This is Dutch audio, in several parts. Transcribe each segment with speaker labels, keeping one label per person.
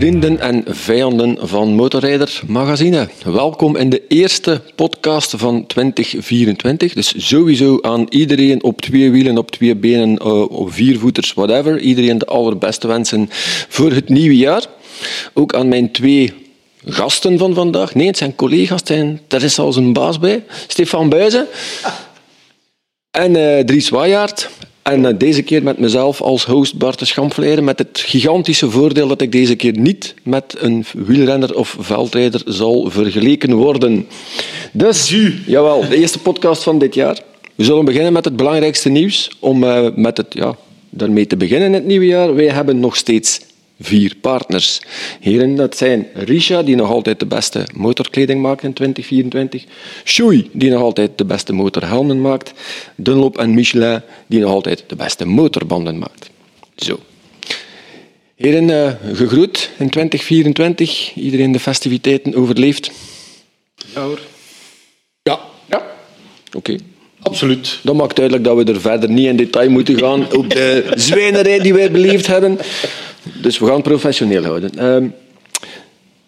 Speaker 1: vrienden en vijanden van Motorrijder Magazine. Welkom in de eerste podcast van 2024. Dus sowieso aan iedereen op twee wielen, op twee benen, uh, op viervoeters, whatever. Iedereen de allerbeste wensen voor het nieuwe jaar. Ook aan mijn twee gasten van vandaag. Nee, het zijn collega's. Zijn, er is zelfs een baas bij. Stefan Buizen. En uh, Dries Waayaert. En uh, deze keer met mezelf als host Bart de met het gigantische voordeel dat ik deze keer niet met een wielrenner of veldrijder zal vergeleken worden. Dus, jawel, de eerste podcast van dit jaar. We zullen beginnen met het belangrijkste nieuws, om uh, met het, ja, daarmee te beginnen in het nieuwe jaar. Wij hebben nog steeds vier partners. Heren, dat zijn Risha, die nog altijd de beste motorkleding maakt in 2024. Shui, die nog altijd de beste motorhelmen maakt. Dunlop en Michelin, die nog altijd de beste motorbanden maakt. Zo. Heren, uh, gegroet in 2024. Iedereen de festiviteiten overleeft?
Speaker 2: Ja hoor.
Speaker 1: Ja.
Speaker 2: Ja.
Speaker 1: Oké. Okay.
Speaker 2: Absoluut.
Speaker 1: Dat maakt duidelijk dat we er verder niet in detail moeten gaan op de zwijnerij die wij beleefd hebben. Dus we gaan professioneel houden. Uh,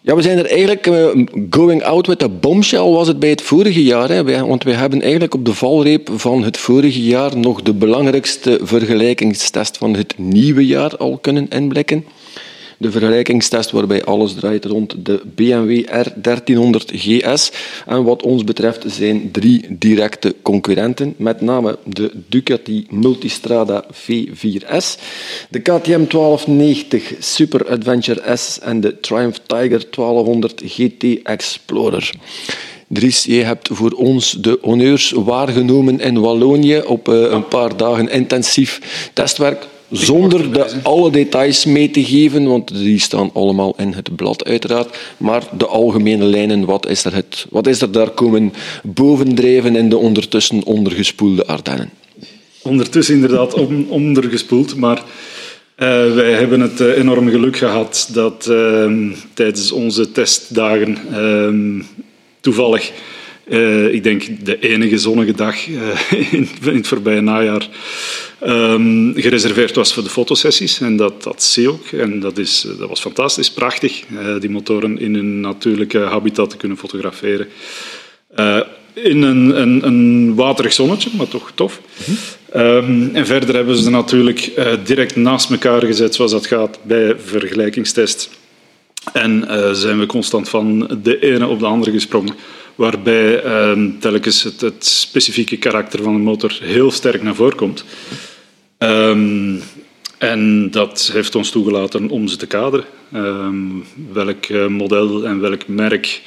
Speaker 1: ja, we zijn er eigenlijk uh, going out with a bombshell was het bij het vorige jaar. Hè? Want we hebben eigenlijk op de valreep van het vorige jaar nog de belangrijkste vergelijkingstest van het nieuwe jaar al kunnen inblikken de vergelijkingstest waarbij alles draait rond de BMW R1300 GS. En wat ons betreft zijn drie directe concurrenten, met name de Ducati Multistrada V4S, de KTM 1290 Super Adventure S en de Triumph Tiger 1200 GT Explorer. Dries, je hebt voor ons de honneurs waargenomen in Wallonië op uh, een paar dagen intensief testwerk zonder de alle details mee te geven, want die staan allemaal in het blad uiteraard. Maar de algemene lijnen, wat is er, het, wat is er daar komen bovendrijven in de ondertussen ondergespoelde Ardennen?
Speaker 2: Ondertussen inderdaad on, ondergespoeld, maar uh, wij hebben het uh, enorm geluk gehad dat uh, tijdens onze testdagen ehm, toevallig uh, ik denk de enige zonnige dag uh, in, het voorbije najaar um, gereserveerd was voor de fotosessies. En dat, dat zie ook. En dat, is, dat was fantastisch, prachtig. Die motoren in hun natuurlijke habitat te kunnen fotograferen. in een, een, een, waterig zonnetje, maar toch tof. Um, en verder hebben ze natuurlijk direct naast elkaar gezet, zoals dat gaat bij vergelijkingstest. En zijn we constant van de ene op de andere gesprongen waarbij uh, telkens het, het, specifieke karakter van de motor heel sterk naar voren komt. Um, en dat heeft ons toegelaten om ze te kaderen. Um, welk uh, model en welk merk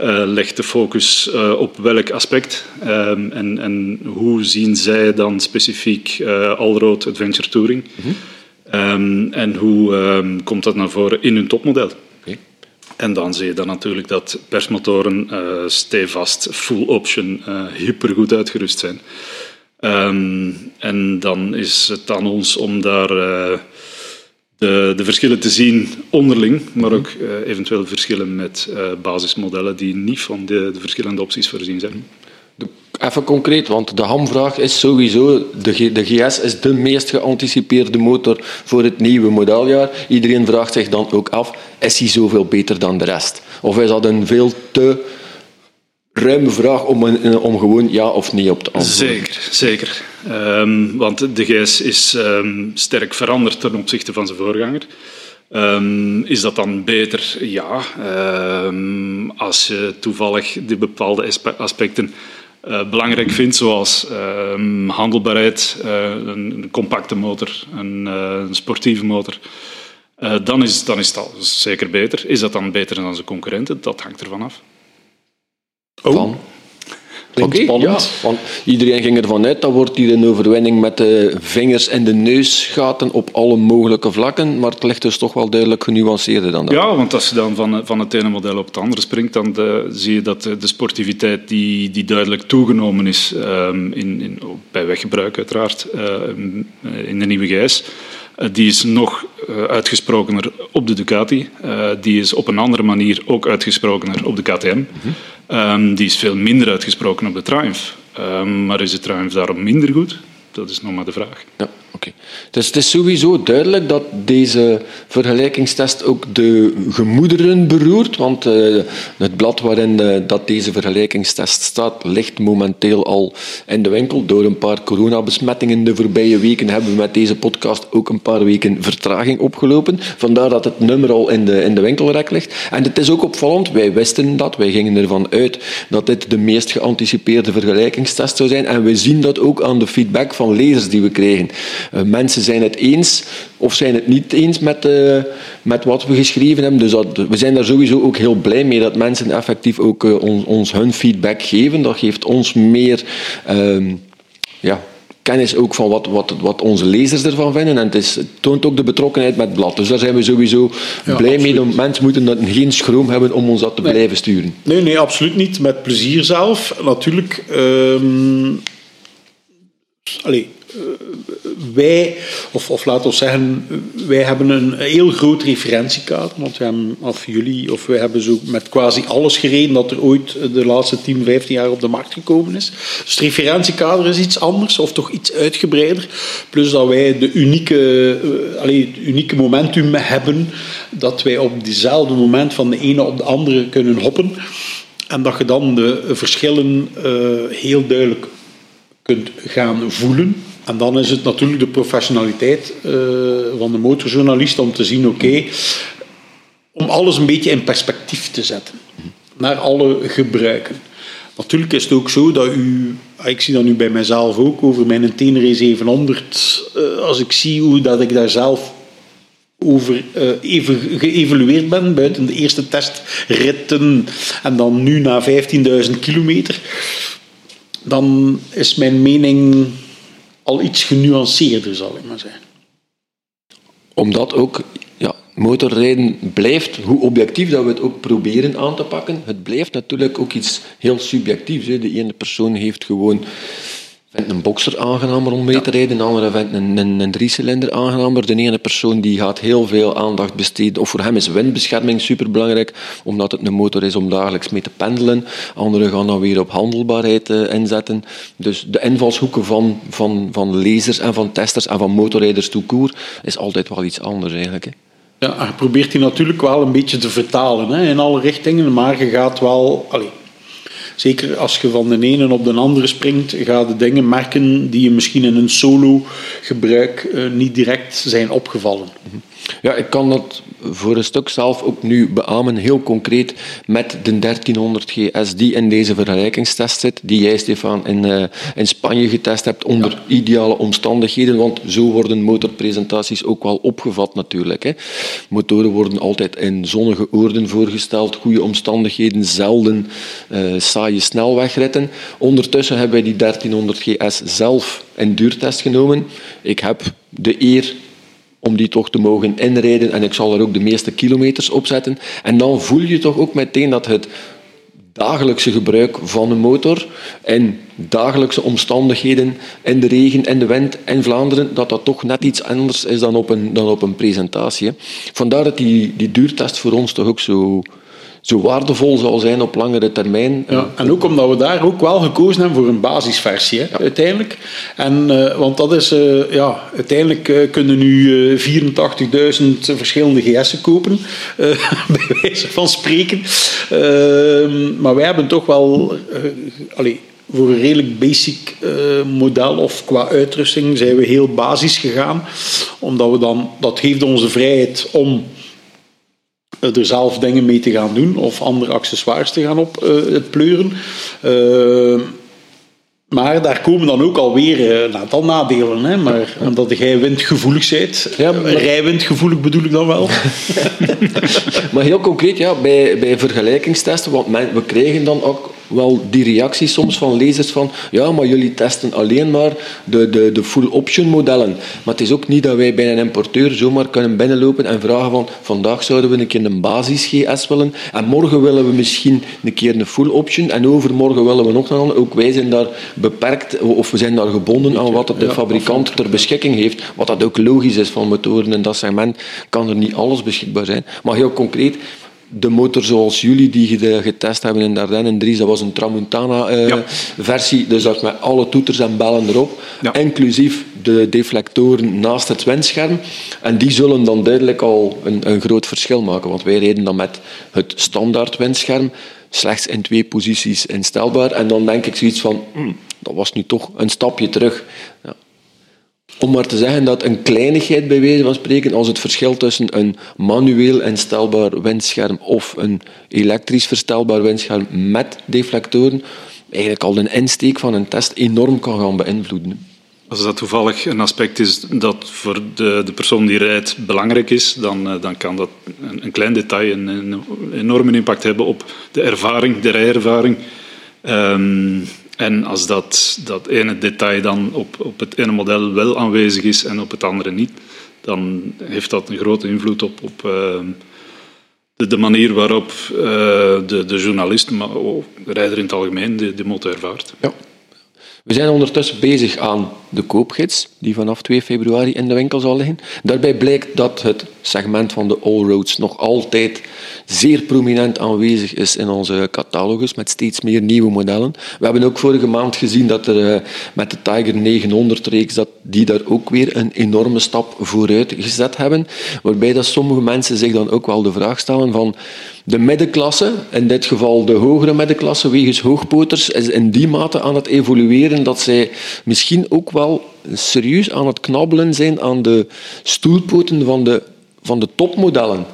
Speaker 2: uh, legt de focus uh, op welk aspect? Um, en, en, hoe zien zij dan specifiek uh, Allroad Adventure Touring? Mm -hmm. en hoe komt dat naar voren in hun topmodel? En dan zie je dan natuurlijk dat persmotoren uh, stevast, full option, uh, hypergoed uitgerust zijn. Um, en dan is het aan ons om daar uh, de, de, verschillen te zien onderling, maar ook eventueel verschillen met basismodellen die niet van de, de verschillende opties voorzien zijn.
Speaker 1: Even concreet, want de hamvraag is sowieso, de, de GS is de meest geanticipeerde motor voor het nieuwe modeljaar. Iedereen vraagt zich dan ook af, is hij zoveel beter dan de rest? Of is dat een veel te ruime vraag om, een, om gewoon ja of nee op te antwoorden?
Speaker 2: Zeker, zeker. Um, want de GS is um, sterk veranderd ten opzichte van zijn voorganger. Um, is dat dan beter? Ja. als je toevallig die bepaalde aspecten uh, belangrijk vindt, zoals uh, handelbaarheid, uh, een, een, compacte motor, een, een sportieve motor, dan, is, dan is het al zeker beter. Is dat dan beter dan zijn concurrenten? Dat hangt ervan af.
Speaker 1: Oh. Van? Klinkt okay, spannend. Ja, want iedereen ging ervan uit, dat wordt hier een overwinning met de vingers in de neusgaten op alle mogelijke vlakken, maar het ligt dus toch wel duidelijk genuanceerder dan dat.
Speaker 2: Ja, want als je dan van, van het ene model op het andere springt, dan de, zie je dat de, de sportiviteit die, die duidelijk toegenomen is, um, in, in, bij weggebruik uiteraard, uh, in de nieuwe GS, uh, die is nog uitgesprokener op de Ducati. die is op een andere manier ook uitgesprokener op de KTM. Mm -hmm. Um, die is veel minder uitgesproken op de Triumph. Um, maar is de Triumph daarom minder goed? Dat is nog maar de vraag.
Speaker 1: Ja, Dus het is sowieso duidelijk dat deze vergelijkingstest ook de gemoederen beroert, want uh, het blad waarin uh, dat deze vergelijkingstest staat ligt momenteel al in de winkel. Door een paar coronabesmettingen de voorbije weken hebben we met deze podcast ook een paar weken vertraging opgelopen. Vandaar dat het nummer al in de, in de winkelrek ligt. En het is ook opvallend, wij wisten dat, wij gingen ervan uit dat dit de meest geanticipeerde vergelijkingstest zou zijn. En we zien dat ook aan de feedback van lezers die we kregen. Uh, mensen zijn het eens of zijn het niet eens met, uh, met wat we geschreven hebben. Dus dat, we zijn daar sowieso ook heel blij mee dat mensen effectief ook uh, ons, ons, hun feedback geven. Dat geeft ons meer uh, ja, kennis ook van wat, wat, wat onze lezers ervan vinden. En het, is, het toont ook de betrokkenheid met het blad. Dus daar zijn we sowieso ja, blij absoluut. mee. Mensen moeten dat geen schroom hebben om ons dat te
Speaker 3: nee.
Speaker 1: blijven sturen.
Speaker 3: Nee, nee, absoluut niet. Met plezier zelf. Natuurlijk. Um, allee, wij, of, of laten we zeggen, wij hebben een heel groot referentiekader. Want we hebben, of jullie, of wij hebben zo met quasi alles gereden dat er ooit de laatste 10, 15 jaar op de markt gekomen is. Dus het referentiekader is iets anders, of toch iets uitgebreider. Plus dat wij de unieke, allee, het unieke momentum hebben dat wij op diezelfde moment van de ene op de andere kunnen hoppen. En dat je dan de verschillen uh, heel duidelijk kunt gaan voelen. En dan is het natuurlijk de professionaliteit uh, van de motorjournalist om te zien, oké, om alles een beetje in perspectief te zetten. Naar alle gebruiken. Natuurlijk is het ook zo dat u, ik zie dat nu bij mijzelf ook, over mijn Tenere 700, uh, als ik zie hoe dat ik daar zelf over uh, even geëvalueerd ben, buiten de eerste testritten en dan nu na 15.000 kilometer, dan is mijn mening al iets genuanceerder, zal ik maar zeggen.
Speaker 1: Omdat ook ja, motorrijden blijft, hoe objectief dat we het ook proberen aan te pakken, het blijft natuurlijk ook iets heel subjectiefs. Hè. De ene persoon heeft gewoon vindt een boxer aangenamer om mee te rijden, de andere vindt een, een, een driecilinder aangenamer. De ene persoon die gaat heel veel aandacht besteden, of voor hem is windbescherming superbelangrijk, omdat het een motor is om dagelijks mee te pendelen. Anderen gaan dan weer op handelbaarheid uh, inzetten. Dus de invalshoeken van, van, van lezers en van testers en van motorrijders toekoer is altijd wel iets anders eigenlijk. Hè.
Speaker 3: Ja, je probeert die natuurlijk wel een beetje te vertalen hè, in alle richtingen, maar je gaat wel... Allez, Zeker als je van de ene op de andere springt, ga je dingen merken die je misschien in een solo gebruik uh, niet direct zijn opgevallen.
Speaker 1: Ja, ik kan dat voor een stuk zelf ook nu beamen, heel concreet met de 1300 GS die in deze vergelijkingstest zit, die jij, Stefan, in, uh, in Spanje getest hebt onder ja. ideale omstandigheden, want zo worden motorpresentaties ook wel opgevat natuurlijk. Hè. Motoren worden altijd in zonnige oorden voorgesteld, goede omstandigheden, zelden uh, saaie snelwegritten. Ondertussen hebben wij die 1300 GS zelf in duurtest genomen. Ik heb de eer om die toch te mogen inrijden en ik zal er ook de meeste kilometers op zetten. En dan voel je toch ook meteen dat het dagelijkse gebruik van een motor en dagelijkse omstandigheden in de regen, in de wind, in Vlaanderen, dat dat toch net iets anders is dan op een, dan op een presentatie. Vandaar dat die, die duurtest voor ons toch ook zo, zo waardevol zal zijn op langere termijn.
Speaker 3: Ja, en ook omdat we daar ook wel gekozen hebben voor een basisversie, hè, ja. uiteindelijk. En, uh, want dat is, uh, ja, uiteindelijk uh, kunnen nu 84.000 verschillende GS'en kopen, bij wijze van spreken. Ehm, maar wij hebben toch wel, allez, voor een redelijk basic model of qua uitrusting zijn we heel basis gegaan. Omdat we dan, dat geeft onze vrijheid om er zelf dingen mee te gaan doen of andere accessoires te gaan op het pleuren. Uh, maar daar komen dan ook alweer een aantal nadelen. Hè? Maar omdat jij windgevoelig bent, ja, maar... rijwindgevoelig bedoel ik dan wel.
Speaker 1: maar heel concreet, ja, bij, bij vergelijkingstesten, want we krijgen dan ook wel die reactie soms van lezers van ja, maar jullie testen alleen maar de, de, de full option modellen. Maar het is ook niet dat wij bij een importeur zomaar kunnen binnenlopen en vragen van vandaag zouden we een keer een basis GS willen en morgen willen we misschien een keer een full option en overmorgen willen we nog een ander. Ook wij zijn daar beperkt of we zijn daar gebonden aan wat de fabrikant ter beschikking heeft. Wat dat ook logisch is van motoren in dat segment kan er niet alles beschikbaar zijn. Maar heel concreet, de motor zoals jullie die getest hebben in Ardennen 3, dat was een Tramontana-versie. Dus dat met alle toeters en bellen erop. Inclusief de deflectoren naast het windscherm. En die zullen dan duidelijk al een, een groot verschil maken. Want wij reden dan met het standaard windscherm slechts in twee posities instelbaar. En dan denk ik zoiets van, hmm, dat was nu toch een stapje terug. Ja. Om maar te zeggen dat een kleinigheid bij wijze van spreken, als het verschil tussen een manueel instelbaar windscherm of een elektrisch verstelbaar windscherm met deflectoren, eigenlijk al de insteek van een test enorm kan gaan beïnvloeden.
Speaker 2: Als dat toevallig een aspect is dat voor de, de persoon die rijdt belangrijk is, dan, eh, dan kan dat een, een klein detail een, een, enorme impact hebben op de ervaring, de rijervaring. Um, en als dat, dat ene detail dan op, op het ene model wel aanwezig is en op het andere niet, dan heeft dat een grote invloed op, op uh, de, de, manier waarop uh, de, de journalist, maar ook de rijder in het algemeen, de, de motor ervaart.
Speaker 1: Ja. We zijn ondertussen bezig aan de koopgids, die vanaf 2 februari in de winkel zal liggen. Daarbij blijkt dat het segment van de allroads nog altijd zeer prominent aanwezig is in onze catalogus, met steeds meer nieuwe modellen. We hebben ook vorige maand gezien dat er eh, met de Tiger 900-reeks, dat die daar ook weer een enorme stap vooruit gezet hebben. Waarbij dat sommige mensen zich dan ook wel de vraag stellen van de middenklasse, in dit geval de hogere middenklasse wegens hoogpoters, is in die mate aan het evolueren dat zij misschien ook wel serieus aan het knabbelen zijn aan de stoelpoten van de, van de topmodellen.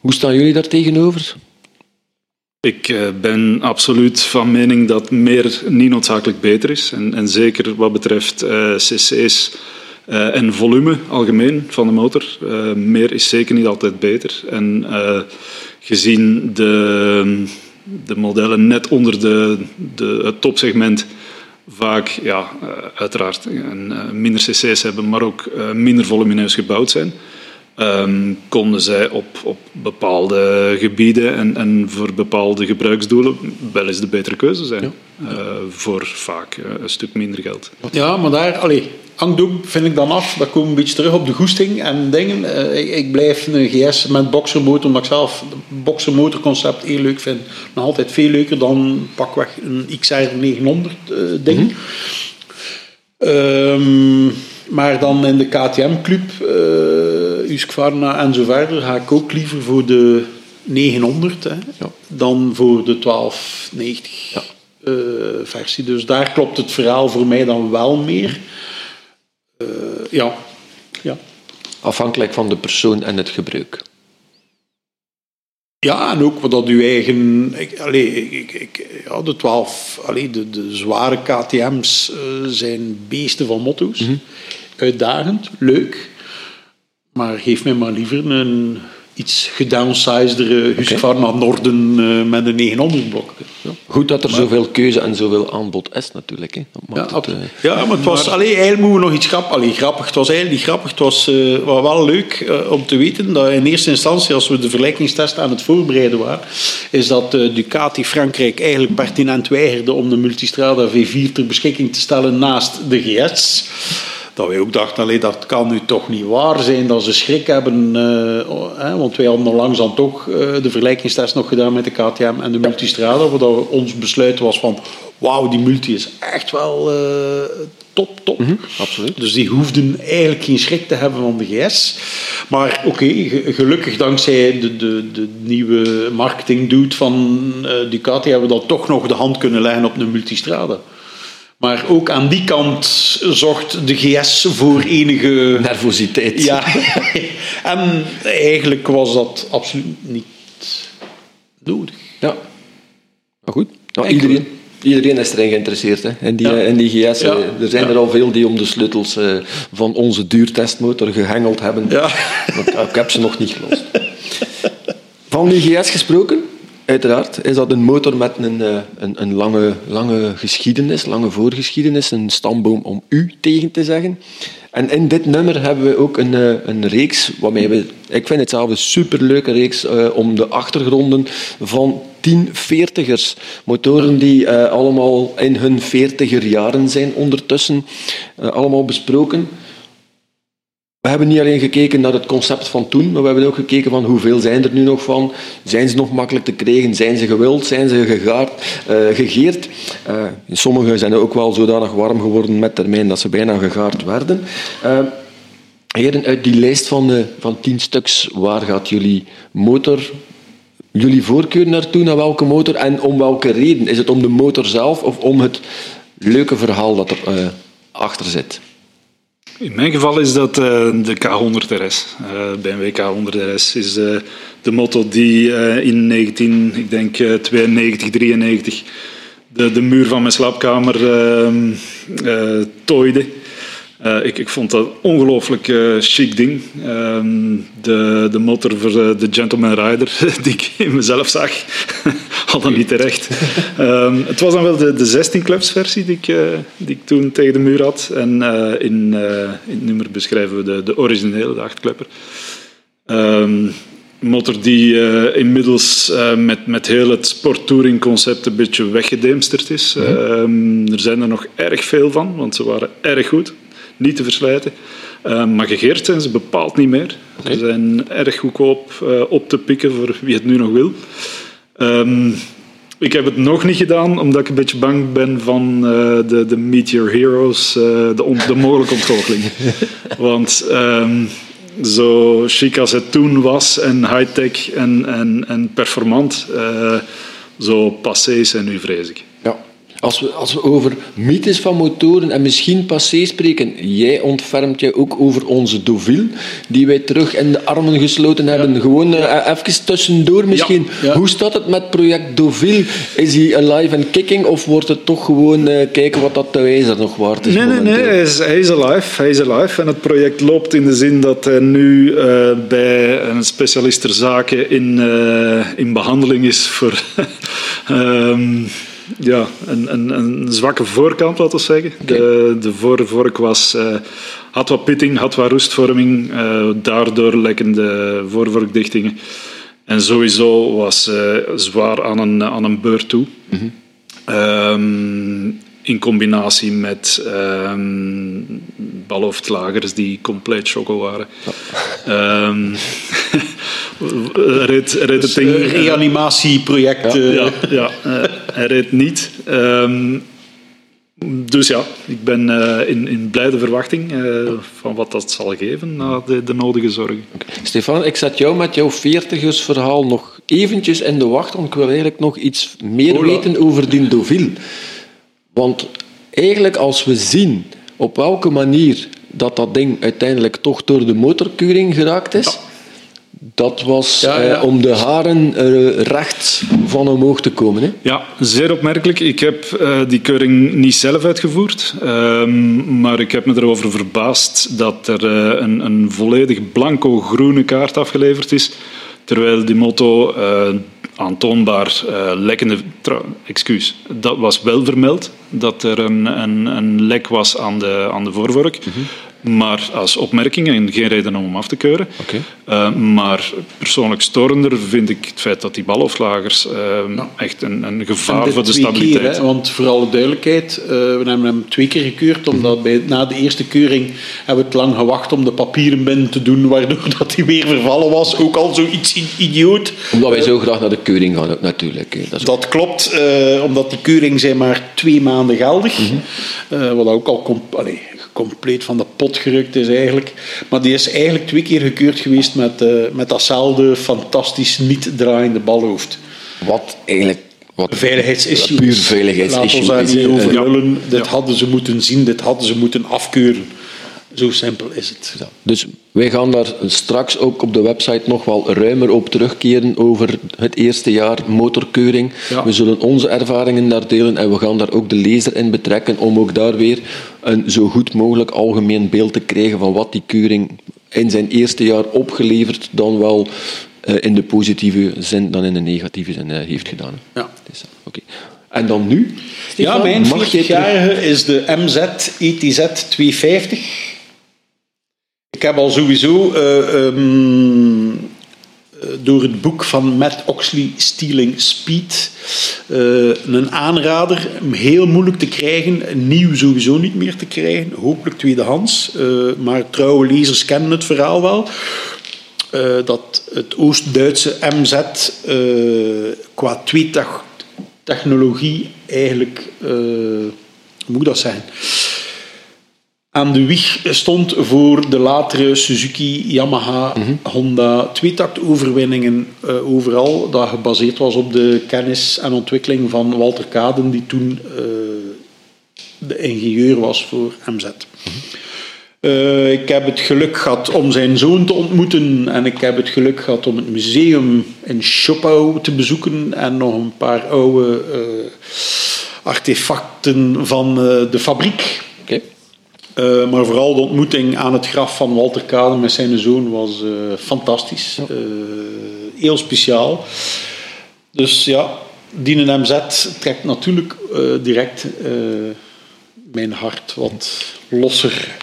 Speaker 1: Hoe staan jullie daar tegenover?
Speaker 2: Ik eh, ben absoluut van mening dat meer niet noodzakelijk beter is. En, en zeker wat betreft uh, cc's uh, en volume algemeen van de motor. meer is zeker niet altijd beter. En gezien de, de modellen net onder de, de, het topsegment vaak ja, uiteraard een, minder cc's hebben, maar ook minder volumineus gebouwd zijn um, konden zij op, op bepaalde gebieden en, en voor bepaalde gebruiksdoelen wel eens de betere keuze zijn. Uh, voor vaak uh, een stuk minder geld.
Speaker 3: Ja, maar daar, allee, hangdoek vind ik dan af. Dat komt een beetje terug op de goesting en dingen. Uh, ik, ik, blijf een GS met boxermotor, omdat ik zelf het boxermotorconcept heel leuk vind. Nog altijd veel leuker dan pakweg een XR 900 ding. Mm -hmm. Maar dan in de KTM-club, uh, eh, Husqvarna en zo verder, ga ik ook liever voor de 900 hè, ja. dan voor de 1290 ja. uh, versie. Dus daar klopt het verhaal voor mij dan wel meer. Ja. ja.
Speaker 1: Afhankelijk van de persoon en het gebruik.
Speaker 3: Ja, en ook wat uw eigen. Ik, allee, ik, ik, ja, de 12, allee, de, de zware KTM's uh, zijn beesten van motto's. Mm -hmm uitdagend, leuk. Maar geef mij maar liever een iets gedownsizedere Husqvarna okay. Norden uh, met een 900 blok.
Speaker 1: Ja. Goed dat er zoveel keuze en zoveel aanbod is natuurlijk. Hè.
Speaker 3: Ja, het, uh, ja, maar het was... Maar... Allee, eigenlijk moeten we nog iets grappig... Allee, grappig. Het was eigenlijk niet grappig. Het was uh, wel leuk om te weten dat in eerste instantie, als we de vergelijkingstest aan het voorbereiden waren, is dat Ducati Frankrijk eigenlijk pertinent weigerde om de Multistrada V4 ter beschikking te stellen naast de GS dat wij ook dachten, allee, dat kan nu toch niet waar zijn dat ze schrik hebben. Uh, want wij hadden onlangs dan toch uh, de vergelijkingstest nog gedaan met de KTM en de Multistrada, waar ons besluit was van, wauw, die multi is echt wel uh, top, top.
Speaker 1: Mm -hmm, absoluut.
Speaker 3: Dus die hoefden eigenlijk geen schrik te hebben van de GS. Maar oké, okay, gelukkig dankzij de, de, de nieuwe marketing doet van Ducati hebben we dan toch nog de hand kunnen leggen op een Multistrada. Maar ook aan die kant zocht de GS voor enige...
Speaker 1: Nervositeit.
Speaker 3: Ja. en eigenlijk was dat absoluut niet nodig.
Speaker 1: Ja. Maar goed. Nou, iedereen, iedereen is erin geïnteresseerd hè, in, die, ja. die GS. Ja. Er zijn er al veel die om de sleutels uh, van onze duurtestmotor gehengeld hebben.
Speaker 3: Ja.
Speaker 1: ik, ik heb ze nog niet gelost. Van die GS gesproken, Uiteraard is dat een motor met een, eh, een, een, lange, lange geschiedenis, lange voorgeschiedenis, een stamboom om u tegen te zeggen. En in dit nummer hebben we ook een, eh, een reeks, waarmee we, ik vind het zelf een superleuke reeks, uh, om de achtergronden van 1040ers. Motoren die allemaal in hun 40er jaren zijn ondertussen, allemaal besproken. We hebben niet alleen gekeken naar het concept van toen, maar we hebben ook gekeken van hoeveel zijn er nu nog van. Zijn ze nog makkelijk te krijgen? Zijn ze gewild? Zijn ze gegaard, uh, gegeerd? Uh, sommige zijn ook wel zodanig warm geworden met termijn dat ze bijna gegaard werden. Uh, heren, uit die lijst van, van tien stuks, waar gaat jullie motor jullie voorkeur naartoe, naar welke motor en om welke reden? Is het om de motor zelf of om het leuke verhaal dat er achter zit?
Speaker 2: In mijn geval is dat uh, de K100 RS. BMW K100 RS is uh, de motor die in 19, ik denk 92, 93 de, de muur van mijn slaapkamer tooide. Uh, ik, ik, vond dat een ongelooflijk uh, chic ding. Uh, de, de motor voor de, de Gentleman Rider, die ik in mezelf zag, had dan niet terecht. Ehm, het was dan wel de, de 16 clubs versie die ik, uh, die ik toen tegen de muur had. En in, in het nummer beschrijven we de, de originele, de 8 klepper. Um, motor die inmiddels met, met heel het sporttouring concept een beetje weggedemsterd is. Mm er zijn er nog erg veel van, want ze waren erg goed niet te verslijten. Uh, maar gegeerd zijn ze bepaald niet meer. Ze zijn erg goedkoop uh, op te pikken voor wie het nu nog wil. Um, ik heb het nog niet gedaan, omdat ik een beetje bang ben van uh, de, de Meteor Heroes, de, on, de mogelijke ontgoocheling. Want um, zo chic als het toen was en high-tech en, en, en performant, zo passé zijn nu, vrees ik.
Speaker 1: Als we, als we over mythes van motoren en misschien passé spreken, jij ontfermt je ook over onze Deauville, die wij terug in de armen gesloten hebben. Gewoon uh, even tussendoor misschien. Hoe staat het met project Deauville? Is hij alive en kicking of wordt het toch gewoon uh, kijken wat dat de wijzer nog waard is?
Speaker 2: Nee, nee, nee, hij is, hij is alive. Hij is alive. En het project loopt in de zin dat hij nu uh, bij een specialist ter zaken in, in behandeling is voor... um, ja, een, een, een, zwakke voorkant, laten we zeggen. De, de voorvork was, uh, had wat pitting, had wat roestvorming, uh, daardoor lekkende voorvorkdichtingen. En sowieso was uh, zwaar aan een, aan een beurt toe. Mm -hmm. um, in combinatie met um, balhoofdlagers die compleet choco waren. Ja. Um, reed, reed het ding,
Speaker 3: uh, reanimatieproject.
Speaker 2: Ja, ja, ja uh, hij reed niet. Um, dus ja, ik ben uh, in, in blijde verwachting uh, van wat dat zal geven na de, de nodige zorgen.
Speaker 1: Okay. Stefan, ik zet jou met jouw veertigersverhaal nog eventjes in de wacht, want ik wil eigenlijk nog iets meer Hola. weten over die Deauville. Want eigenlijk als we zien op welke manier dat dat ding uiteindelijk toch door de motorkeuring geraakt is, ja. dat was ja, ja. Eh, om de haren uh, recht van omhoog te komen. Hè?
Speaker 2: Ja, zeer opmerkelijk. Ik heb uh, die keuring niet zelf uitgevoerd, um, maar ik heb me erover verbaasd dat er een, een volledig blanco groene kaart afgeleverd is, terwijl die moto aantoonbaar uh, lekkende... Excuus, dat was wel vermeld, dat er een, een, een lek was aan de, aan de voorvork. -hmm. Maar als opmerking en geen reden om hem af te keuren.
Speaker 1: Okay.
Speaker 2: Uh, maar persoonlijk storender vind ik het feit dat die balhoofdlagers uh, ja. echt een, een gevaar voor de stabiliteit...
Speaker 3: Keer, hè, want voor alle duidelijkheid, uh, we hebben hem twee keer gekeurd, omdat bij, na de eerste keuring hebben we het lang gewacht om de papieren binnen te doen, waardoor dat hij weer vervallen was. Ook al zoiets idioot.
Speaker 1: Omdat wij zo graag naar de keuring gaan, ook natuurlijk.
Speaker 3: Dat, dat klopt, omdat die keuring zijn maar twee maanden geldig. Mm -hmm. wat ook al... Allee, compleet van de pot gerukt is eigenlijk. Maar die is eigenlijk twee keer gekeurd geweest met, uh, met datzelfde fantastisch niet draaiende balhoofd.
Speaker 1: Wat eigenlijk wat
Speaker 3: veiligheidsissue
Speaker 1: puur veiligheidsissue
Speaker 3: Laat ons daar niet over lullen. Ja. Dit hadden ze moeten zien, dit hadden ze moeten afkeuren. Zo simpel is het.
Speaker 1: Ja. Dus wij gaan daar straks ook op de website nog wel ruimer op terugkeren over het eerste jaar motorkeuring. Ja. We zullen onze ervaringen daar delen en we gaan daar ook de lezer in betrekken om ook daar weer een zo goed mogelijk algemeen beeld te krijgen van wat die keuring in zijn eerste jaar opgeleverd dan wel uh, in de positieve zin dan in de negatieve zin uh, heeft gedaan.
Speaker 3: Ja.
Speaker 1: Dus, okay. En dan nu?
Speaker 3: Stefan, ja, mijn 40-jarige is de MZ ETZ 250. Ik heb al sowieso uh, um, door het boek van Matt Oxley, Stealing Speed. Uh, een aanrader, heel moeilijk te krijgen, nieuw sowieso niet meer te krijgen, hopelijk tweedehands. Maar trouwe lezers kennen het verhaal wel. Dat het Oost-Duitse MZ qua technologie eigenlijk, hoe moet dat zijn? Aan de wieg stond voor de latere Suzuki, Yamaha, mm -hmm. Honda tweetaktoverwinningen uh, overal. Dat gebaseerd was op de kennis en ontwikkeling van Walter Kaden, die toen uh, de ingenieur was voor MZ. Uh, ik heb het geluk gehad om zijn zoon te ontmoeten en ik heb het geluk gehad om het museum in Schopau te bezoeken en nog een paar oude artefacten van de fabriek. Uh, maar vooral de ontmoeting aan het graf van Walter Kade met zijn zoon was uh, fantastisch. Ja. Uh, heel speciaal. Dus ja, Dienen MZ trekt natuurlijk direct mijn hart wat losser.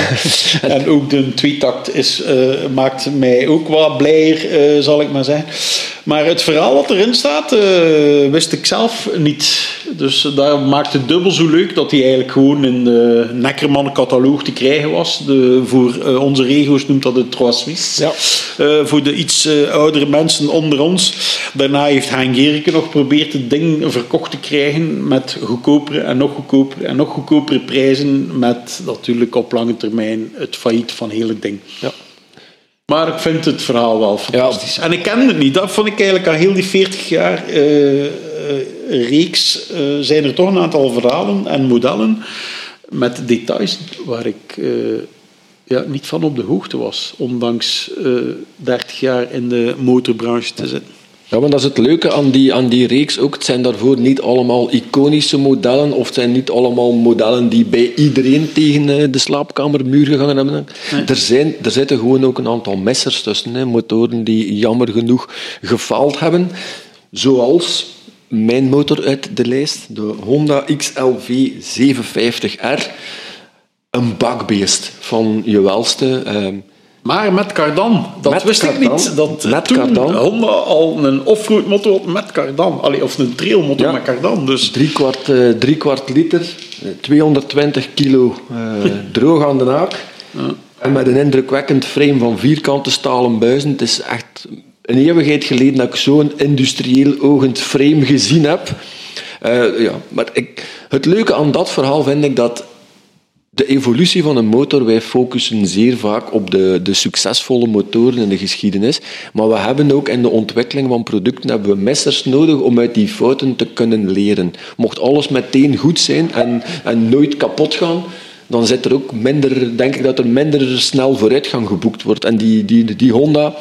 Speaker 3: en ook de tweetakt is, maakt mij ook wat blijer, zal ik maar zeggen. Maar het verhaal wat erin staat, wist ik zelf niet. Dus dat maakt het dubbel zo leuk dat hij eigenlijk gewoon in de Neckerman-cataloog te krijgen was. De, voor onze regio's noemt dat de Trois Suisse.
Speaker 1: Ja.
Speaker 3: Voor de iets oudere mensen onder ons. Daarna heeft Hein Gerike nog geprobeerd het ding verkocht te krijgen met goedkopere en nog goedkopere en nog goedkopere prijzen. Met natuurlijk op lange termijn het failliet van het ding.
Speaker 1: Ja.
Speaker 3: Maar ik vind het verhaal wel fantastisch. Ja. En ik kende het niet. Dat vond ik eigenlijk al heel die 40 jaar uh, uh, reeks. Uh, zijn er toch een aantal verhalen en modellen met details waar ik ja, niet van op de hoogte was. Ondanks 30 jaar in de motorbranche te zitten.
Speaker 1: Ja, maar dat is het leuke aan die, aan die reeks ook. Het zijn daarvoor niet allemaal iconische modellen, of het zijn niet allemaal modellen die bij iedereen tegen de slaapkamermuur gegaan hebben. Nee. Er, zijn, er zitten gewoon ook een aantal messers tussen, hè, motoren die jammer genoeg gefaald hebben. Zoals mijn motor uit de lijst, de Honda XLV 750R. Een bakbeest van je welste. Uh,
Speaker 3: maar met cardan, dat
Speaker 1: met
Speaker 3: wist
Speaker 1: cardan.
Speaker 3: ik niet. Dat
Speaker 1: met
Speaker 3: toen
Speaker 1: cardan.
Speaker 3: Honda al een offroad motor had met cardan. Allee, of een trailmotor ja. met cardan. Dus.
Speaker 1: Drie, kwart, uh, drie kwart liter, 220 kilo uh, droog aan de haak. Ja. En met een indrukwekkend frame van vierkante stalen buizen. Het is echt een eeuwigheid geleden dat ik zo'n industrieel ogend frame gezien heb. Uh, ja, maar ik, het leuke aan dat verhaal vind ik dat de evolutie van een motor, wij focussen zeer vaak op de, de succesvolle motoren in de geschiedenis, maar we hebben ook in de ontwikkeling van producten hebben we messers nodig om uit die fouten te kunnen leren. Mocht alles meteen goed zijn en, en nooit kapot gaan, dan zit er ook minder, denk ik dat er minder snel vooruitgang geboekt wordt. En die, die, die Honda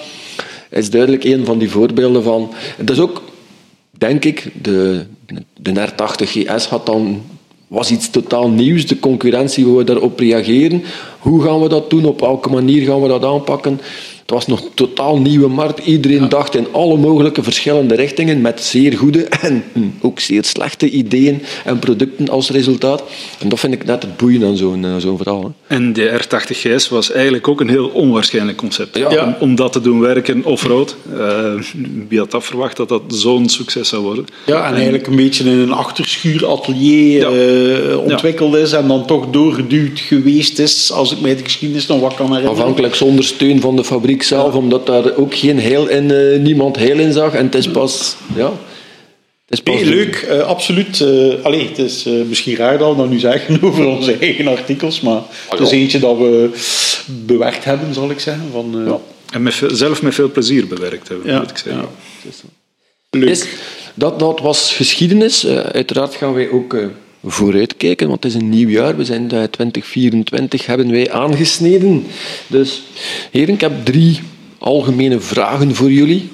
Speaker 1: is duidelijk een van die voorbeelden van. Dat is ook, denk ik, de, de R80 GS had dan was iets totaal nieuws. De concurrentie, hoe we daarop reageren. Hoe gaan we dat doen? Op welke manier gaan we dat aanpakken? Het was nog een totaal nieuwe markt. Iedereen ja. dacht in alle mogelijke verschillende richtingen met zeer goede en ook zeer slechte ideeën en producten als resultaat. En dat vind ik net het boeien aan zo'n uh, zo'n verhaal. Hè.
Speaker 2: En de R80 GS was eigenlijk ook een heel onwaarschijnlijk concept.
Speaker 1: Ja.
Speaker 2: Om, om, dat te doen werken off-road. Uh, wie had dat verwacht dat dat zo'n succes zou worden?
Speaker 3: Ja, en eigenlijk een beetje in een achterschuuratelier ja. uh, ontwikkeld is en dan toch doorgeduwd geweest is, als ik mij de geschiedenis nog wat kan herinneren.
Speaker 1: Afhankelijk zonder steun van de fabriek zelf, omdat daar ook geen heel in, uh, niemand heel in zag. En het is pas... Ja,
Speaker 3: het is pas nee, leuk, uh, absoluut. Uh, allee, het is misschien raar dat we dat nu zeggen over onze eigen artikels, maar het is eentje dat we bewerkt hebben, zal ik zeggen. Van,
Speaker 2: ja. En met veel, zelf met veel plezier bewerkt hebben,
Speaker 3: ja.
Speaker 2: moet ik zeggen.
Speaker 3: Leuk.
Speaker 1: Is, dat, dat was geschiedenis. uiteraard gaan wij ook vooruitkijken, want het is een nieuw jaar. We zijn 2024 hebben wij aangesneden. Dus heren, ik heb drie algemene vragen voor jullie.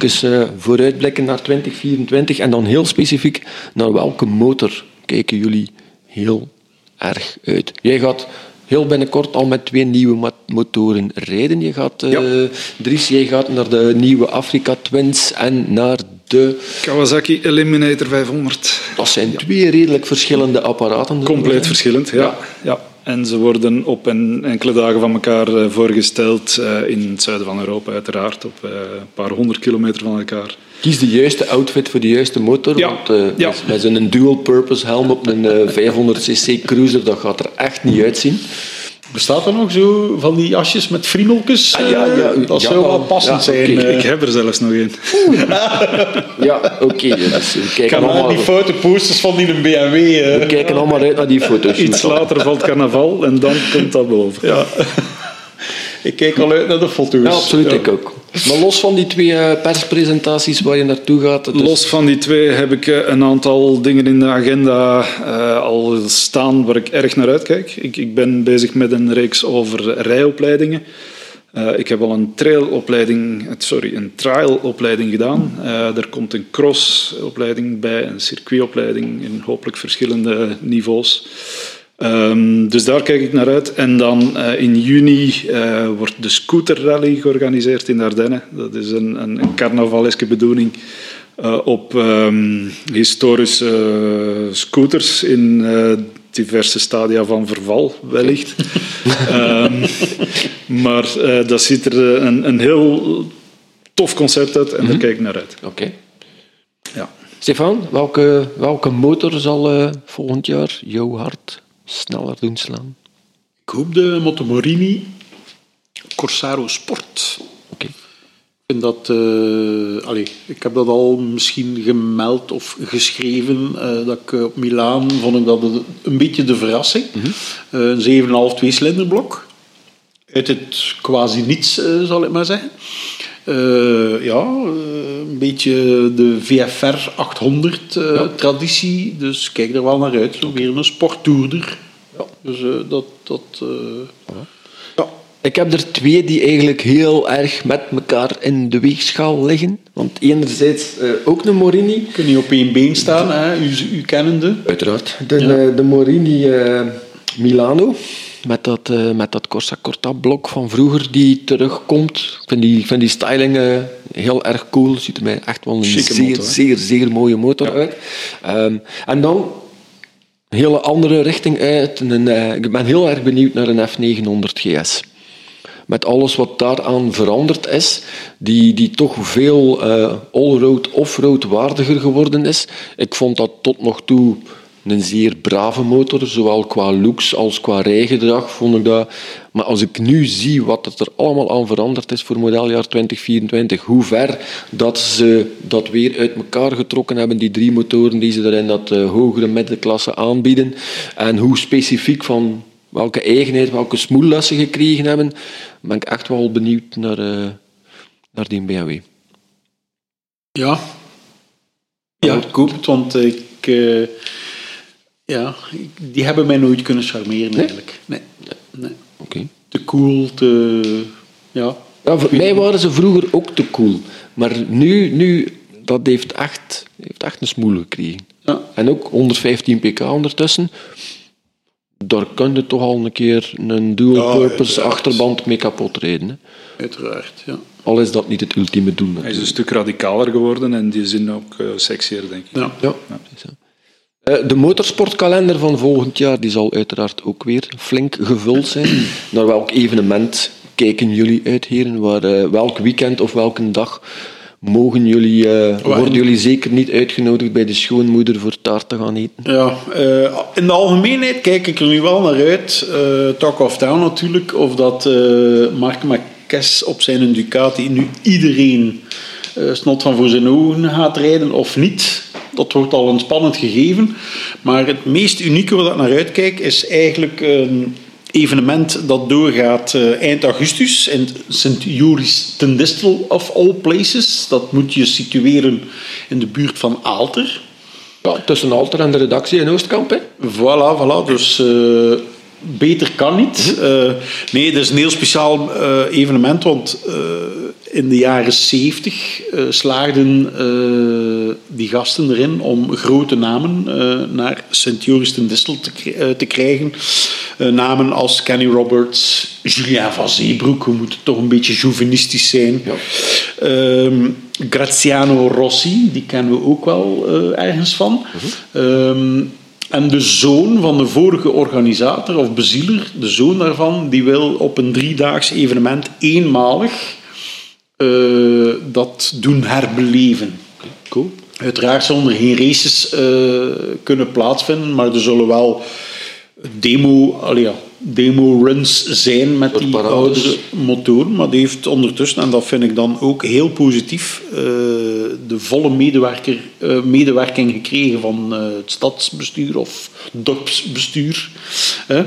Speaker 1: Even uh, vooruitblikken naar 2024 en dan heel specifiek naar welke motor kijken jullie heel erg uit. Jij gaat heel binnenkort al met twee nieuwe motoren rijden. Je gaat, uh, ja. Dries, jij gaat naar de nieuwe Africa Twins en naar de...
Speaker 2: Kawasaki Eliminator 500.
Speaker 1: Dat zijn ja. twee redelijk verschillende apparaten.
Speaker 2: Compleet verschillend, ja. ja. ja. En ze worden op en, enkele dagen van elkaar eh, voorgesteld eh, in het zuiden van Europa, uiteraard, op eh, een paar honderd kilometer van elkaar.
Speaker 1: Kies de juiste outfit voor de juiste motor.
Speaker 2: Ja,
Speaker 1: Want eh,
Speaker 2: ja.
Speaker 1: met- zo'n dual-purpose helm op een eh, 500cc cruiser, dat gaat er echt niet uitzien.
Speaker 3: Bestaat er nog zo van die jasjes met friemeltjes?
Speaker 1: Ah, ja, ja,
Speaker 3: dat zou wel
Speaker 1: wel.
Speaker 3: passend
Speaker 1: Ja,
Speaker 3: zijn. eh.
Speaker 2: Ik heb er zelfs nog één.
Speaker 1: Ja, oké. dus we,
Speaker 3: maar
Speaker 1: allemaal,
Speaker 3: die fotoposters van die BMW. eh.
Speaker 1: we kijken allemaal uit naar die foto's.
Speaker 2: Iets later valt carnaval en dan komt dat boven.
Speaker 3: Ja. Ik kijk al uit naar de foto's.
Speaker 1: Ja, absoluut,
Speaker 3: Ja.
Speaker 1: ik ook. Maar los van die twee eh, perspresentaties waar je naartoe gaat...
Speaker 2: Los van die twee heb ik eh, een aantal dingen in de agenda eh, al staan waar ik erg naar uitkijk. Ik, ik ben bezig met een reeks over rijopleidingen. Eh, ik heb al een trailopleiding, sorry, een trialopleiding gedaan. Eh, er komt een crossopleiding bij, een circuitopleiding in hopelijk verschillende niveaus. Ehm, dus daar kijk ik naar uit. En dan eh, in juni eh, wordt de Scooter Rally georganiseerd in de Ardennen. Dat is een, een, een carnavaleske bedoeling eh, op ehm, historische scooters in diverse stadia van verval, wellicht. Ehm, maar dat ziet er een, een heel tof concept uit en daar kijk ik naar uit.
Speaker 1: Oké.
Speaker 2: Ja.
Speaker 1: Stefan, welke, welke motor zal volgend jaar jouw hart sneller doen slaan?
Speaker 3: Ik hoop de Motomorini Corsaro Sport.
Speaker 1: Oké.
Speaker 3: Dat, eh, allee, ik heb dat al misschien gemeld of geschreven, eh, dat ik eh, op Milaan vond ik dat een- beetje de verrassing. Eh, een 7,5 tweecilinderblok. Uit het quasi niets, zal ik maar zeggen. Eh, ja, eh, een beetje de VFR 800 eh, traditie, dus kijk er wel naar uit. Zo weer een sporttoerder.
Speaker 1: Ja.
Speaker 3: Dus eh, dat, dat eh, ja.
Speaker 1: Ik heb er twee die eigenlijk heel erg met elkaar in de weegschaal liggen. Want enerzijds eh, ook een Morini.
Speaker 3: kun je op één been staan, hè, u, u kennende.
Speaker 1: Uiteraard. De, eh, de Morini eh, Milano. Met dat, eh, met dat Corsa Corta blok van vroeger die terugkomt. Ik vind die, ik vind die styling eh, heel erg cool. Ziet er mij echt wel een
Speaker 2: Chique
Speaker 1: zeer,
Speaker 2: motor,
Speaker 1: zeer, zeer mooie motor uit. Ehm, en dan een hele andere richting uit. Een, eh, ik ben heel erg benieuwd naar een F900 GS. Met alles wat daaraan veranderd is, die, die toch veel all-road, off-road waardiger geworden is. Ik vond dat tot nog toe een zeer brave motor, zowel qua looks als qua rijgedrag vond ik dat. Maar als ik nu zie wat het er allemaal aan veranderd is voor modeljaar 2024, hoe ver dat ze dat weer uit elkaar getrokken hebben, die drie motoren die ze er in dat eh, hogere middenklasse aanbieden, en hoe specifiek van welke eigenheid, welke smoelles ze gekregen hebben, ben ik echt wel benieuwd naar, eh, naar die BMW.
Speaker 3: Ja. Ja, het, want ik... eh, ja, die hebben mij nooit kunnen charmeren eigenlijk. Nee. nee.
Speaker 1: Oké.
Speaker 3: Te cool, te... Ja.
Speaker 1: Ja, voor mij waren ze vroeger ook te cool. Maar nu, nu dat heeft echt, heeft echt een smoel gekregen.
Speaker 3: Ja.
Speaker 1: En ook 115 pk ondertussen. Daar kun je toch al een keer een dual-purpose achterband mee kapot rijden. Hè.
Speaker 3: Uiteraard, ja.
Speaker 1: Al is dat niet het ultieme doel.
Speaker 2: Hij is een stuk radicaler geworden en in die zin ook eh, sexier, denk ik.
Speaker 3: ja.
Speaker 1: Ja. Eh, De motorsportkalender van volgend jaar die zal uiteraard ook weer flink gevuld zijn. Naar welk evenement kijken jullie uit, heren? Waar, eh, welk weekend of welke dag mogen jullie, eh, worden jullie zeker niet uitgenodigd bij de schoonmoeder voor taart te gaan eten?
Speaker 3: Ja, eh, in de algemeenheid kijk ik er nu wel naar uit. eh Talk of Town natuurlijk. Of dat eh Marc Marquez op zijn Ducati nu iedereen eh, snot van voor zijn ogen gaat rijden of niet. Dat wordt al een spannend gegeven. Maar het meest unieke waar ik naar uitkijk is eigenlijk een evenement dat doorgaat eh, eind augustus in Sint Joris ten Distel of all places. Dat moet je situeren in de buurt van Aalter.
Speaker 1: Ja, tussen Alter en de redactie in Oostkamp. Hè?
Speaker 3: Voilà, voilà. Dus eh, beter kan niet. Eh, nee, het is een heel speciaal evenement, want in de jaren 70 eh, slaagden eh, die gasten erin om grote namen eh, naar Sint Joris ten Distel te, krijgen. Namen als Kenny Roberts, Julien van Zeebroek, we moeten toch een beetje chauvinistisch zijn.
Speaker 1: Ja.
Speaker 3: Ehm, Graziano Rossi, die kennen we ook wel ergens van. Ehm, En de zoon van de vorige organisator of bezieler, de zoon daarvan, die wil op een driedaags evenement eenmalig eh, dat doen herbeleven.
Speaker 1: Cool.
Speaker 3: Uiteraard zullen er geen races eh, kunnen plaatsvinden, maar er zullen wel demo, ja, demo runs zijn met die oudere motoren. Maar die heeft ondertussen, en dat vind ik dan ook heel positief, eh, de volle medewerker, medewerking gekregen van het stadsbestuur of dorpsbestuur. Hè.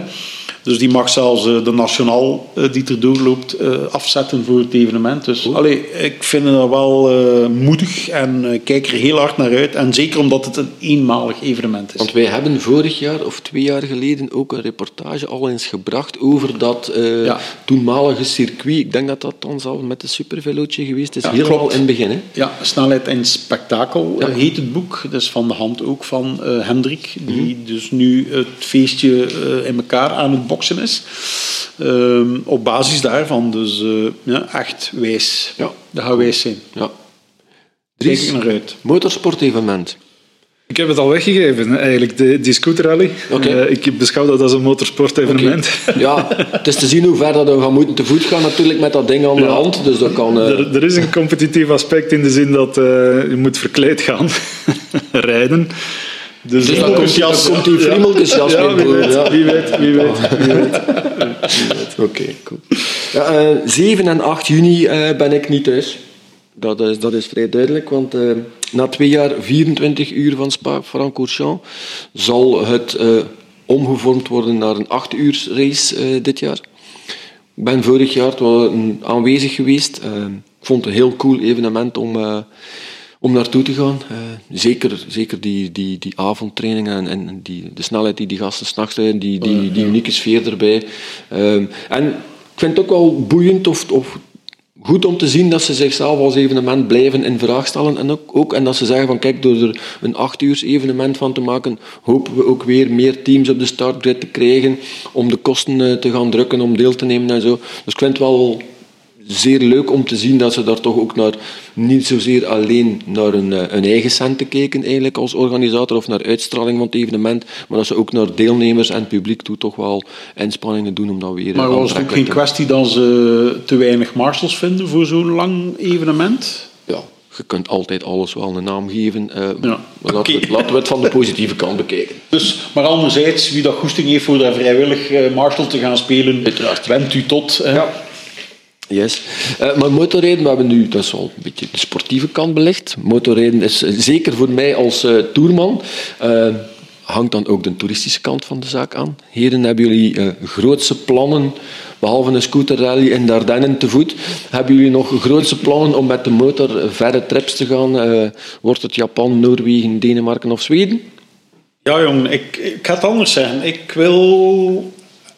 Speaker 3: Dus die mag zelfs eh, de nationaal eh, die er doorloopt eh, afzetten voor het evenement. Dus allee, ik vind dat wel moedig en kijk er heel hard naar uit. En zeker omdat het een eenmalig evenement is.
Speaker 1: Want wij hebben vorig jaar of twee jaar geleden ook een reportage al eens gebracht over dat
Speaker 3: Ja.
Speaker 1: toenmalige circuit. Ik denk dat dat dan zelf met de supervelootje geweest is.
Speaker 3: Ja,
Speaker 1: Helemaal
Speaker 3: klopt.
Speaker 1: in het begin. Hè?
Speaker 3: Ja, Snelheid en Spektakel
Speaker 1: Ja.
Speaker 3: heet het boek. Dat is van de hand ook van Hendrik, die
Speaker 1: Mhm.
Speaker 3: dus nu het feestje in elkaar aan het Ehm, op basis daarvan, dus eh, ja, echt wijs.
Speaker 1: Ja.
Speaker 3: Dat gaat wijs zijn.
Speaker 1: Ja.
Speaker 3: Kijk
Speaker 1: Dries,
Speaker 3: ik naar uit.
Speaker 1: motorsportevenement.
Speaker 2: Ik heb het al weggegeven, eigenlijk, de, die scooterrally. Eh, ik beschouw dat als een motorsportevenement.
Speaker 1: Ja, het is te zien hoe ver dat we gaan moeten te voet gaan natuurlijk met dat ding aan de
Speaker 2: Ja.
Speaker 1: hand. Dus dat kan... eh,
Speaker 2: Er, er is een competitief aspect in de zin dat eh, je moet verkleed gaan rijden. Dus,
Speaker 1: Dus dan komt, die friemeltjesjas
Speaker 2: ja, weet,
Speaker 1: ja.
Speaker 2: wie weet, wie weet, wie weet.
Speaker 1: Oké, cool. Ja, eh, 7 en 8 juni eh, ben ik niet thuis. Dat is, dat is vrij duidelijk, want eh, na twee jaar 24 uur van Spa-Francorchamps zal het omgevormd worden naar een 8 uur race dit jaar. Ik ben vorig jaar aanwezig geweest. Ik vond het een heel cool evenement om, om naartoe te gaan. Eh, zeker zeker die, die, die avondtrainingen en, en die, de snelheid die die gasten s'nachts rijden, die, die, die unieke sfeer erbij. Ehm, en ik vind het ook wel boeiend of, of goed om te zien dat ze zichzelf als evenement blijven in vraag stellen. En, ook, ook, en dat ze zeggen van kijk, door er een acht uur evenement van te maken, hopen we ook weer meer teams op de startgrid te krijgen om de kosten eh, te gaan drukken, om deel te nemen en zo. Dus ik vind het wel zeer leuk om te zien dat ze daar toch ook naar, niet zozeer alleen naar hun, eh, hun eigen centen kijken eigenlijk als organisator of naar uitstraling van het evenement, maar dat ze ook naar deelnemers en publiek toe toch wel inspanningen doen om dat weer
Speaker 3: Maar
Speaker 1: eh,
Speaker 3: was het ook geen kwestie dat ze te weinig marshals vinden voor zo'n lang evenement?
Speaker 1: ja, je kunt altijd alles wel een naam geven. eh,
Speaker 3: Ja,
Speaker 1: maar laten, we,
Speaker 3: oké.
Speaker 1: het- laten we het van de positieve kant bekijken.
Speaker 3: Dus, maar anderzijds, wie dat goesting heeft voor daar vrijwillig eh, marshal te gaan spelen,
Speaker 1: Uiteraard.
Speaker 3: wendt u tot. hè.
Speaker 1: Yes. Eh, maar motorrijden, we hebben nu, dat is al een beetje de sportieve kant belicht. Motorrijden is eh, zeker voor mij als eh, toerman. eh, hangt dan ook de toeristische kant van de zaak aan. Heren, hebben jullie grootse plannen, behalve een scooterrally in de Ardennen te voet, hebben jullie nog grootse plannen om met de motor verre trips te gaan? Wordt het Japan, Noorwegen, Denemarken of Zweden?
Speaker 3: Ja, jongen, ik, ik ga het anders zeggen. Ik wil,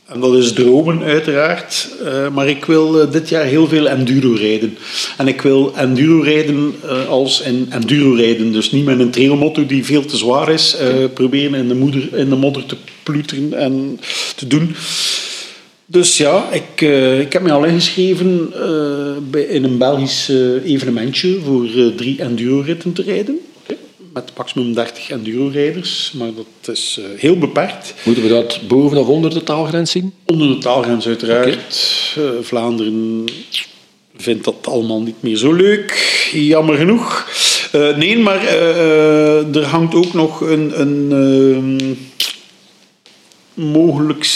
Speaker 3: en dat is dromen uiteraard, eh, maar ik wil eh, dit jaar heel veel enduro rijden. En ik wil enduro rijden eh, als in enduro rijden, dus niet met een trailmotto die veel te zwaar is, proberen in de, moeder, in de modder te ploeteren en te doen. Dus ja, ik, ik heb me al ingeschreven bij, in een Belgisch evenementje voor drie enduro-ritten te rijden. Met maximum 30 enduro-rijders, maar dat is eh, heel beperkt.
Speaker 1: Moeten we dat boven of onder de taalgrens zien?
Speaker 3: Onder de taalgrens uiteraard. Eh, Vlaanderen vindt dat allemaal niet meer zo leuk, jammer genoeg. Eh, nee, maar er hangt ook nog een, een ehm, mogelijk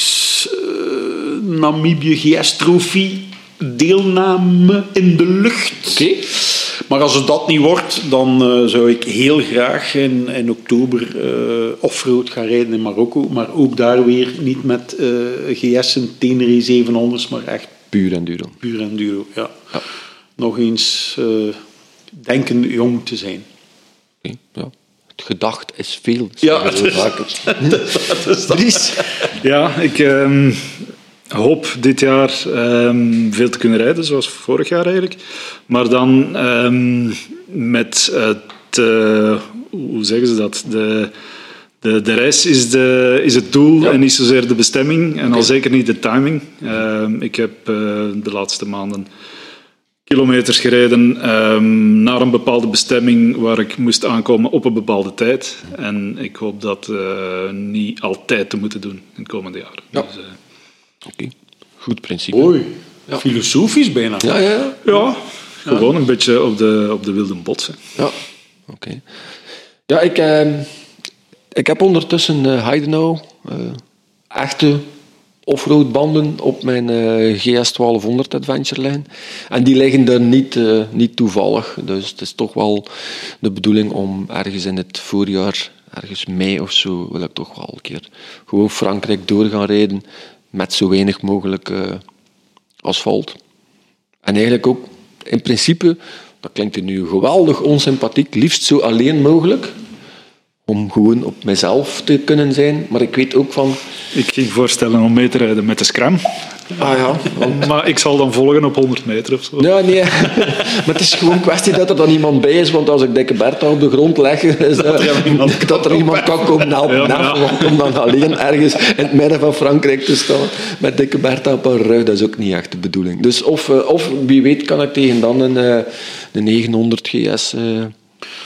Speaker 3: Namibië GS-trofee deelname in de lucht.
Speaker 1: Oké.
Speaker 3: Maar als het dat niet wordt, dan eh, zou ik heel graag in, in oktober eh offroad gaan rijden in Marokko. Maar ook daar weer niet met eh GS'en, Tenere 700's, maar echt
Speaker 1: Puur enduro.
Speaker 3: puur enduro. Ja. Nog eens eh, denken jong te zijn.
Speaker 1: Oké, ja. Het gedacht is veel.
Speaker 3: Ja, is- dat is dat.
Speaker 1: Dries.
Speaker 2: Ja, ik ehm, hoop dit jaar ehm, veel te kunnen rijden, zoals vorig jaar eigenlijk. Maar dan ehm, met het, eh, hoe zeggen ze dat? De, de, de reis is, de, is het doel
Speaker 1: Ja.
Speaker 2: en niet zozeer de bestemming. En al zeker niet de timing. Ehm, ik heb eh, de laatste maanden kilometers gereden naar een bepaalde bestemming waar ik moest aankomen op een bepaalde tijd. En ik hoop dat eh, niet altijd te moeten doen in het komende jaar.
Speaker 1: Ja.
Speaker 2: Dus,
Speaker 1: Oké, goed principe.
Speaker 3: Mooi. Filosofisch bijna.
Speaker 1: Ja, ja, ja.
Speaker 2: ja, gewoon een beetje op de, op de wilde botsen.
Speaker 1: Ja, oké. Ja, ik, eh, ik heb ondertussen eh Heidenau, eh, echte offroad banden op mijn eh, GS 1200 Adventure lijn. En die liggen er niet, eh, niet toevallig. Dus het is toch wel de bedoeling om ergens in het voorjaar, ergens mei of zo, wil ik toch wel een keer gewoon Frankrijk door gaan rijden met zo weinig mogelijk eh, asfalt. En eigenlijk ook, in principe, dat klinkt nu geweldig onsympathiek, liefst zo alleen mogelijk. Om gewoon op mezelf te kunnen zijn. Maar ik weet ook van,
Speaker 2: Ik ging voorstellen om mee te rijden met de scram.
Speaker 1: ah ja, want-
Speaker 2: Maar ik zal dan volgen op 100 meter of zo.
Speaker 1: ja, nee. maar het is gewoon kwestie dat er dan iemand bij is. Want als ik dikke Bertha op de grond leg, is dat,
Speaker 2: er iemand
Speaker 1: dat er iemand kan komen helpen.
Speaker 2: Ja,
Speaker 1: helpen,
Speaker 2: ja.
Speaker 1: want om dan alleen ergens in het midden van Frankrijk te staan met dikke Bertha op een rug, dat is ook niet echt de bedoeling. Dus of, eh, of wie weet kan ik tegen dan een, eh, een 900 GS...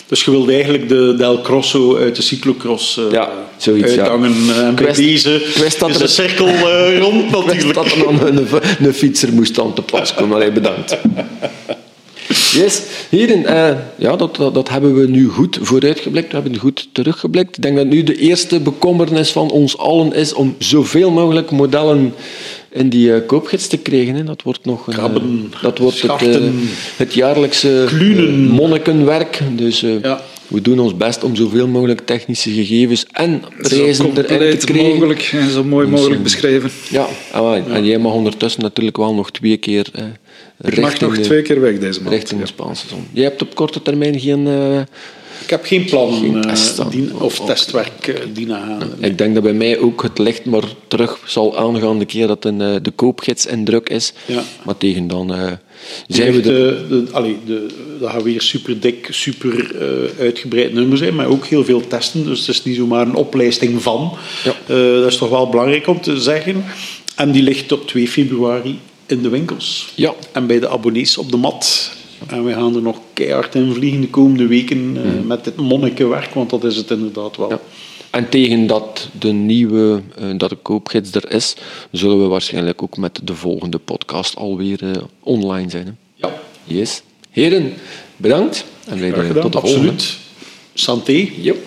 Speaker 3: Dus je wilde eigenlijk de Del Crosso uit de cyclocross eh,
Speaker 1: Ja, zoiets,
Speaker 3: uithangen. eh, En bij deze is de cirkel eh, rond natuurlijk.
Speaker 1: dat er dan een, een fietser moest aan te pas komen. Allee, bedankt. Yes, heren, eh, ja, dat, dat, dat hebben we nu goed vooruitgeblikt. We hebben goed teruggeblikt. Ik denk dat nu de eerste bekommernis van ons allen is om zoveel mogelijk modellen in die eh, koopgids te krijgen. Hè. Dat wordt nog een, eh, dat wordt het,
Speaker 3: schachten,
Speaker 1: het jaarlijkse
Speaker 3: klunen.
Speaker 1: monnikenwerk. Dus
Speaker 3: Ja.
Speaker 1: we doen ons best om zoveel mogelijk technische gegevens en prijzen erin te krijgen.
Speaker 2: mogelijk en zo mooi mogelijk beschreven.
Speaker 1: Ja, en, en jij mag ondertussen natuurlijk wel nog twee keer
Speaker 2: Ik mag nog
Speaker 1: de-
Speaker 2: twee keer weg deze maand.
Speaker 1: richting de Spaanse zon. Jij hebt op korte termijn geen... eh,
Speaker 3: Ik heb geen plan
Speaker 1: Geen
Speaker 3: eh, dien- of
Speaker 1: Oh,
Speaker 3: testwerk eh, die gaan.
Speaker 1: ik denk dat bij mij ook het licht maar terug zal aangaan de keer dat een, de koopgids in druk is.
Speaker 3: Ja.
Speaker 1: Maar tegen dan eh, zijn we
Speaker 3: de, de, allee, de, dat gaat weer super dik, super uitgebreid nummer zijn, maar ook heel veel testen. Dus het is niet zomaar een oplijsting van.
Speaker 1: Ja.
Speaker 3: Dat is toch wel belangrijk om te zeggen. En die ligt op 2 februari in de winkels.
Speaker 1: Ja.
Speaker 3: En bij de abonnees op de mat. En we gaan er nog keihard in vliegen de komende weken eh, met dit monnikenwerk, want dat is het inderdaad wel.
Speaker 1: Ja. En tegen dat de nieuwe, eh, dat de koopgids er is, zullen we waarschijnlijk ook met de volgende podcast alweer eh, online zijn. Hè?
Speaker 3: Ja,
Speaker 1: Yes. Heren, bedankt. En wij tot de volgende.
Speaker 3: absoluut. Santé.
Speaker 1: Yep.